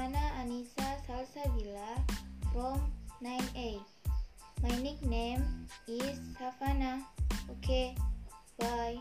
Farhana Anissa Salsabila from 9A. My nickname is Safana. Okay, bye.